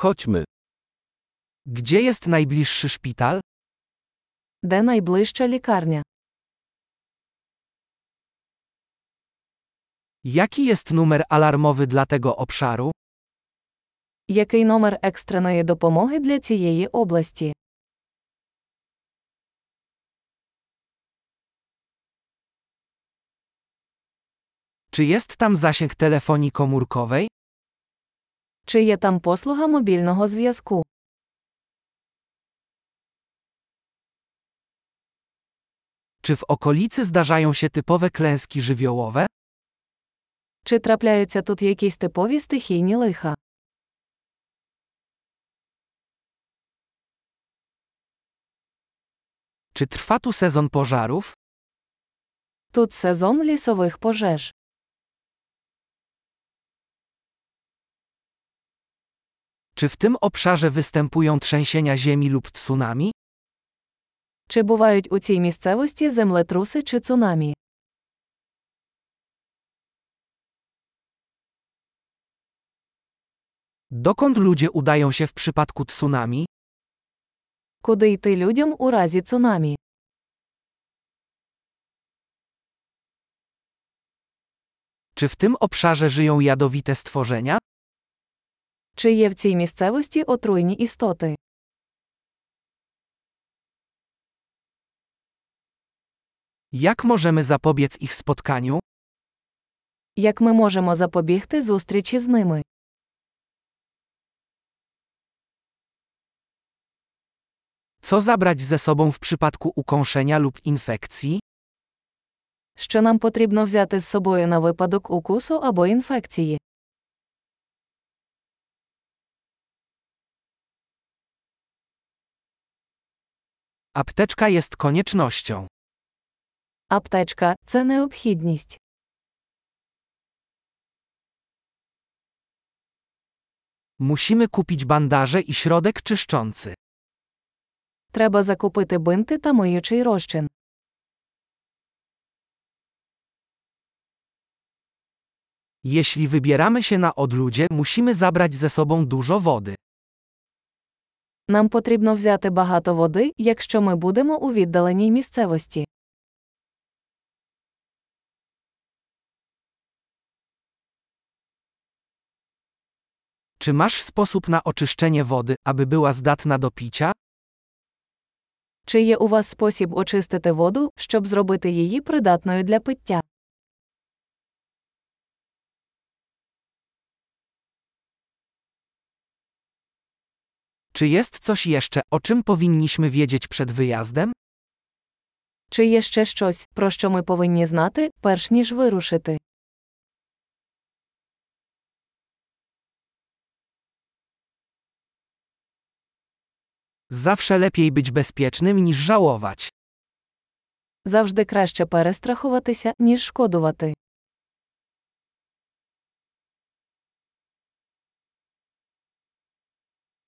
Chodźmy. Gdzie jest najbliższy szpital? Де найближча лікарня? Jaki jest numer alarmowy dla tego obszaru? Який номер екстреної допомоги для цієї області? Czy jest tam zasięg telefonii komórkowej? Чи є там послуга мобільного зв'язку? Czy w okolicy zdarzają się typowe klęski żywiołowe? Чи трапляються тут якісь типові стихійні лиха? Czy trwa tu sezon pożarów? Тут сезон лісових пожеж. Czy w tym obszarze występują trzęsienia ziemi lub tsunami? Чи бувають у цій місцевості землетруси чи цунамі? Dokąd ludzie udają się w przypadku tsunami? Куди йти людям у разі цунамі? Czy w tym obszarze żyją jadowite stworzenia? Чи є в цій місцевості отруйні істоти? Jak możemy zapobiec ich spotkaniu? Як ми можемо запобігти зустрічі з ними? Co zabrać ze sobą w przypadku ukąszenia lub infekcji? Що нам потрібно взяти з собою на випадок укусу або інфекції? Apteczka jest koniecznością. Аптечка це необхідність. Musimy kupić bandaże i środek czyszczący. Треба закупити бинти та миючий розчин. Jeśli wybieramy się na odludzie, musimy zabrać ze sobą dużo wody. Нам потрібно взяти багато води, якщо ми будемо у віддаленій місцевості. Czy masz sposób na oczyszczenie wody, aby była zdatna do picia? Чи є у вас спосіб очистити воду, щоб зробити її придатною для пиття? Czy jest coś jeszcze, o czym powinniśmy wiedzieć przed wyjazdem? Чи є ще щось, про що ми повинні знати, перш ніж вирушити? Zawsze lepiej być bezpiecznym niż żałować. Завжди краще перестрахуватися, ніж шкодувати.